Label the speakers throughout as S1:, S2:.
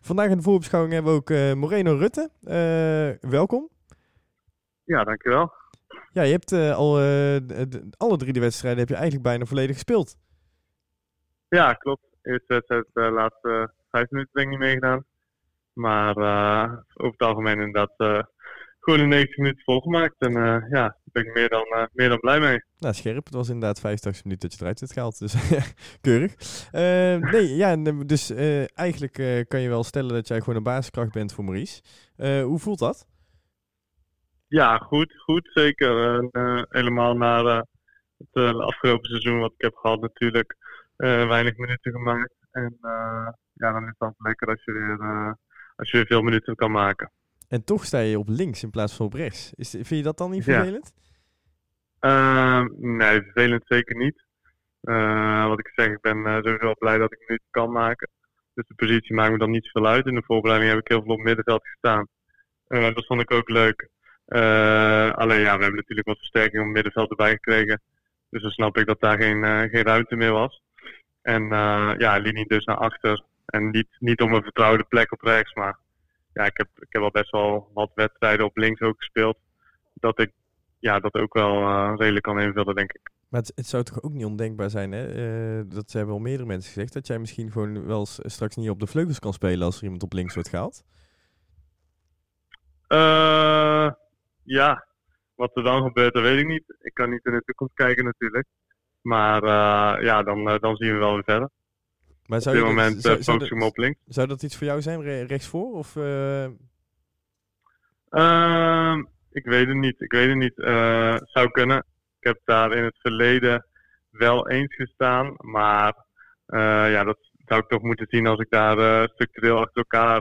S1: Vandaag in de voorbeschouwing hebben we ook uh, Moreno Rutte. Uh, welkom.
S2: Ja, dankjewel.
S1: Ja, je hebt uh, al alle drie de wedstrijden heb je eigenlijk bijna volledig gespeeld.
S2: Ja, klopt. Eerste wedstrijd de laatste vijf minuten ben ik niet meegedaan. Maar over het algemeen inderdaad gewoon in 90 minuten volgemaakt. En uh, ja, daar ben ik meer dan, uh, meer dan blij mee.
S1: Nou, scherp. Het was inderdaad 85 minuten dat je eruit hebt gehaald. Dus keurig. Uh, nee, ja, dus eigenlijk kan je wel stellen dat jij gewoon een basiskracht bent voor Maurice. hoe voelt dat?
S2: Ja, goed. Goed, zeker. helemaal naar het afgelopen seizoen wat ik heb gehad natuurlijk. weinig minuten gemaakt. En ja, dan is het dan lekker als je weer, als je weer veel minuten kan maken.
S1: En toch sta je op links in plaats van op rechts. Is, vind je dat dan niet vervelend?
S2: Ja. Uh, nee, vervelend zeker niet. Uh, wat ik zeg, ik ben uh, sowieso blij dat ik nu kan maken. Dus de positie maakt me dan niet zoveel uit. In de voorbereiding heb ik heel veel op middenveld gestaan. Uh, dat vond ik ook leuk. alleen ja, we hebben natuurlijk wat versterking op middenveld erbij gekregen. Dus dan snap ik dat daar geen, geen ruimte meer was. En ja, linie dus naar achter. En niet, niet om een vertrouwde plek op rechts, maar ja, ik heb, ik heb al best wel wat wedstrijden op links ook gespeeld. Dat ik ja, dat ook wel uh, redelijk kan invullen, denk ik.
S1: Maar het, het, zou toch ook niet ondenkbaar zijn, hè? Uh, dat hebben al meerdere mensen gezegd, dat jij misschien gewoon wel straks niet op de vleugels kan spelen als er iemand op links wordt gehaald?
S2: Uh, ja, wat er dan gebeurt, dat weet ik niet. Ik kan niet in de toekomst kijken natuurlijk. Maar ja, dan, dan zien we wel weer verder. Maar zou op dit moment zou, focus ik me op links.
S1: Zou dat iets voor jou zijn, re rechtsvoor? Of, uh...
S2: uh, ik weet het niet. Ik weet het niet. Uh, zou kunnen. Ik heb daar in het verleden wel eens gestaan. Maar eh, ja, dat zou ik toch moeten zien als ik daar structureel achter elkaar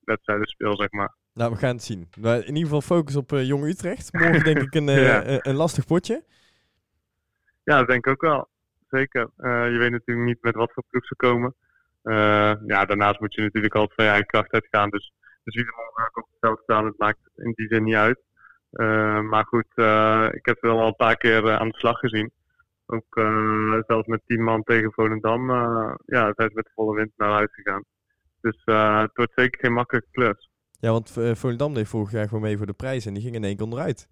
S2: wedstrijden speel, zeg maar.
S1: Nou, we gaan het zien. in ieder geval focus op Jong Utrecht. Morgen denk ik een, ja. een lastig potje.
S2: Ja, dat denk ik ook wel zeker. Uh, je weet natuurlijk niet met wat voor ploeg ze komen. Uh, ja, daarnaast moet je natuurlijk altijd van je eigen kracht uitgaan. Dus, dus wie er morgen op het veld staan, het maakt in die zin niet uit. Uh, maar goed, ik heb wel al een paar keer aan de slag gezien. Ook zelfs met tien man tegen Volendam. ja, zijn ze met de volle wind naar huis gegaan. Dus het wordt zeker geen makkelijke klus.
S1: Ja, want Volendam deed vorig jaar gewoon mee voor de prijs en die ging in één keer onderuit.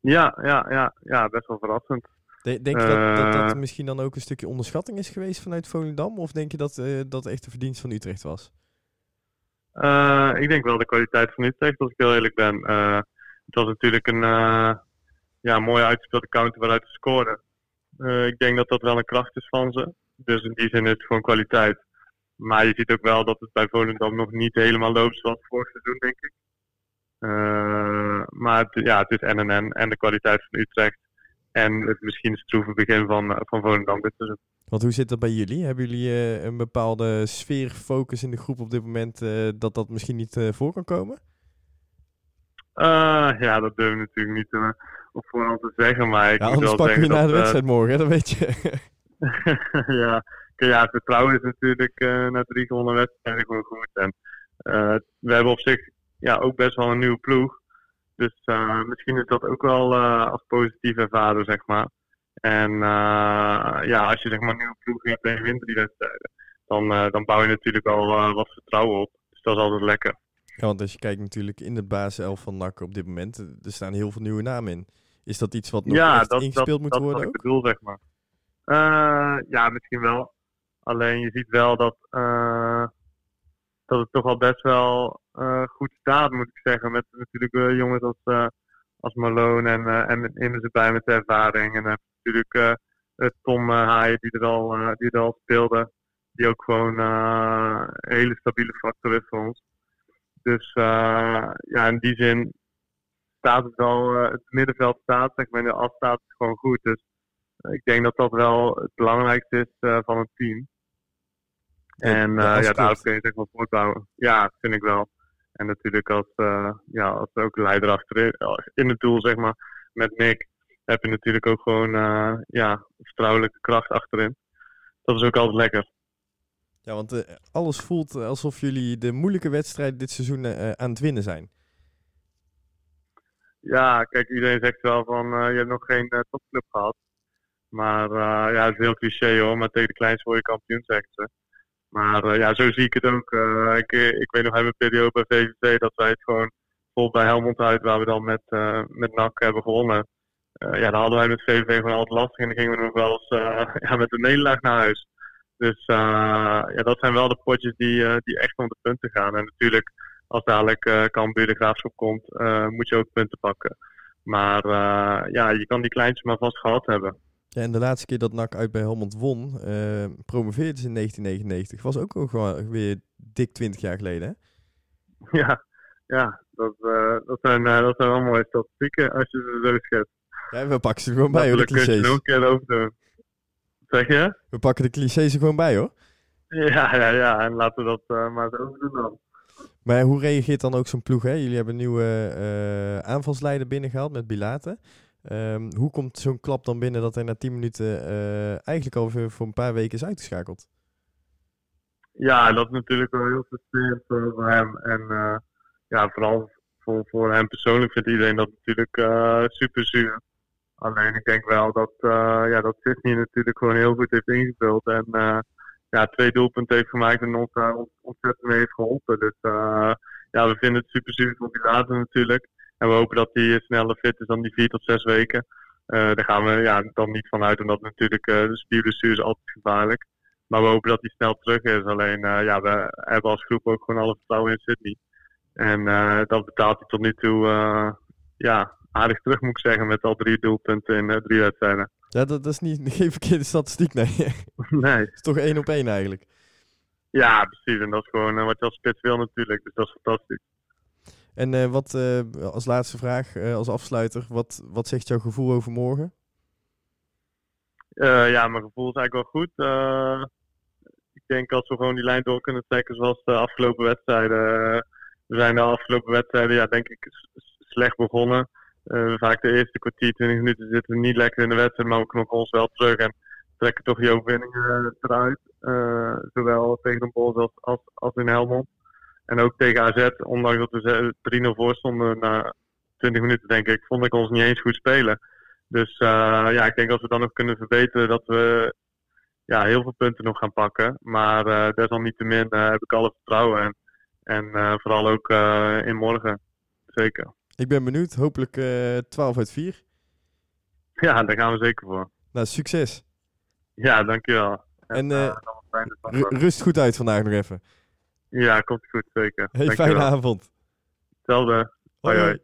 S2: Ja, ja, ja, ja, best wel verrassend.
S1: Denk je dat, dat, dat eh. misschien dan ook een stukje onderschatting is geweest vanuit Volendam? Of denk je dat uh, dat echt de verdienst van Utrecht was?
S2: Uh, ik denk wel de kwaliteit van Utrecht, als ik heel eerlijk ben. het was natuurlijk een ja, mooie uitgespeelde counter waaruit ze scoren. ik denk dat dat wel een kracht is van ze. Dus in die zin is het gewoon kwaliteit. Maar je ziet ook wel dat het bij Volendam nog niet helemaal loopt zoals vorig seizoen, denk ik. maar het, ja, het is NNN en de kwaliteit van Utrecht en het misschien stroeve begin van, eh, van Volendam dit seizoen.
S1: Want hoe zit dat bij jullie? Hebben jullie uh, een bepaalde sfeer, focus in de groep op dit moment uh, dat dat misschien niet uh, voor kan komen?
S2: ja, dat durf ik natuurlijk niet op voorhand te zeggen. Maar ik
S1: ja, anders pakken we na de wedstrijd morgen, dat weet je.
S2: ja, ja, vertrouwen is natuurlijk na drie gewonnen wedstrijden gewoon goed. En we hebben op zich ja, ook best wel een nieuwe ploeg. Dus uh, misschien is dat ook wel uh, als positief ervaren, zeg maar. En uh, ja, als je zeg maar nieuwe ploeg hebt en je wint die wedstrijden, dan, dan bouw je natuurlijk al wat vertrouwen op. Dus dat is altijd lekker.
S1: Ja, want als je kijkt natuurlijk in de basiself van NAC op dit moment, er staan heel veel nieuwe namen in. Is dat iets wat nog ja, echt dat, ingespeeld moet worden? Ja, dat
S2: is ik bedoel, zeg maar. ja, misschien wel. Alleen je ziet wel dat, dat het toch al best wel uh, goed staat, moet ik zeggen. Met natuurlijk uh, jongens als, uh, als Malone en, uh, en Immers erbij met de ervaring. En natuurlijk Tom Haaien die er, al, die er al speelde. Die ook gewoon een hele stabiele factor is voor ons. Dus ja, in die zin staat het wel, het middenveld staat, zeg maar, in de as staat het gewoon goed. Dus ik denk dat dat wel het belangrijkste is van het team. En ja, ja daar kun je zeg maar voortbouwen. Ja, vind ik wel. En natuurlijk als, uh, ja, als ook leider achterin, in het doel, zeg maar, met Nick, heb je natuurlijk ook gewoon ja, vertrouwelijke kracht achterin. Dat is ook altijd lekker.
S1: Ja, want uh, alles voelt alsof jullie de moeilijke wedstrijd dit seizoen aan het winnen zijn.
S2: Ja, kijk, iedereen zegt wel van je hebt nog geen topclub gehad. Maar ja, het is heel cliché hoor, maar tegen de kleinste word je kampioen, zegt ze. Maar ja, zo zie ik het ook. ik, ik weet nog uit mijn periode bij VVV dat wij het gewoon vol bij Helmond uit, waar we dan met, met NAC hebben gewonnen. ja, dan hadden wij met VVV gewoon altijd lastig en dan gingen we nog wel eens ja, met een nederlaag naar huis. Dus ja, dat zijn wel de potjes die, die echt om de punten gaan. En natuurlijk, als dadelijk uh, Cambuur de Graafschap komt, moet je ook punten pakken. Maar ja, je kan die kleintjes maar vast gehad hebben.
S1: Ja, en de laatste keer dat NAC uit bij Helmond won, uh, promoveerde ze in 1999. Was ook gewoon weer dik 20 jaar geleden, hè?
S2: Ja, ja dat, uh, dat, zijn, uh, dat zijn mooie statistieken als je ze zo schetst.
S1: Ja, we pakken ze gewoon bij, hoor, de clichés.
S2: nog een keer over Zeg je?
S1: We pakken de clichés er gewoon bij, hoor.
S2: Ja, ja, ja. En laten we dat maar zo doen dan.
S1: Maar hoe reageert dan ook zo'n ploeg, hè? Jullie hebben een nieuwe aanvalsleider binnengehaald met Bilaten. Um, hoe komt zo'n klap dan binnen dat hij na 10 minuten uh, eigenlijk al voor, voor, een paar weken is uitgeschakeld?
S2: Ja, dat is natuurlijk wel heel frustrerend voor hem. En uh, ja, vooral voor, voor hem persoonlijk vindt iedereen dat natuurlijk uh, super zuur. Alleen ik denk wel dat, ja, dat Sydney natuurlijk gewoon heel goed heeft ingevuld. En ja, twee doelpunten heeft gemaakt en ons ontzettend mee heeft geholpen. Dus ja, we vinden het super zuur voor die later natuurlijk. En we hopen dat hij sneller fit is dan die vier tot zes weken. Uh, daar gaan we ja, dan niet van uit, omdat natuurlijk uh, de spierblessure is altijd gevaarlijk. Maar we hopen dat hij snel terug is. Alleen, uh, ja, we hebben als groep ook gewoon alle vertrouwen in Sydney. En dat betaalt hij tot nu toe ja, aardig terug, moet ik zeggen, met al drie doelpunten in drie wedstrijden.
S1: Ja, dat, dat is niet, geen verkeerde statistiek, nee.
S2: nee. Het
S1: is toch één op één eigenlijk.
S2: Ja, precies. En dat is gewoon wat je als spits wil natuurlijk. Dus dat is fantastisch.
S1: En uh, wat, uh, als laatste vraag, uh, als afsluiter, wat, wat zegt jouw gevoel over morgen?
S2: ja, mijn gevoel is eigenlijk wel goed. ik denk als we gewoon die lijn door kunnen trekken zoals de afgelopen wedstrijden. we zijn de afgelopen wedstrijden, ja, denk ik, slecht begonnen. vaak de eerste kwartier, 20 minuten zitten we niet lekker in de wedstrijd, maar we knokken ons wel terug en trekken toch die overwinningen eruit. zowel tegen de Bols als, als, als in Helmond. En ook tegen AZ, ondanks dat we 3-0 voor stonden na 20 minuten, denk ik, vond ik ons niet eens goed spelen. Dus uh, ja, ik denk dat we dan nog kunnen verbeteren dat we ja, heel veel punten nog gaan pakken. Maar uh, desalniettemin uh, heb ik alle vertrouwen en, en vooral ook in morgen. Zeker.
S1: Ik ben benieuwd. Hopelijk 12 uit 4.
S2: Ja, daar gaan we zeker voor.
S1: Nou, succes.
S2: Ja, dankjewel.
S1: En, en rust goed uit vandaag nog even.
S2: Ja, komt goed, zeker.
S1: Hey, fijne avond.
S2: Hetzelfde. Hoi, hoi.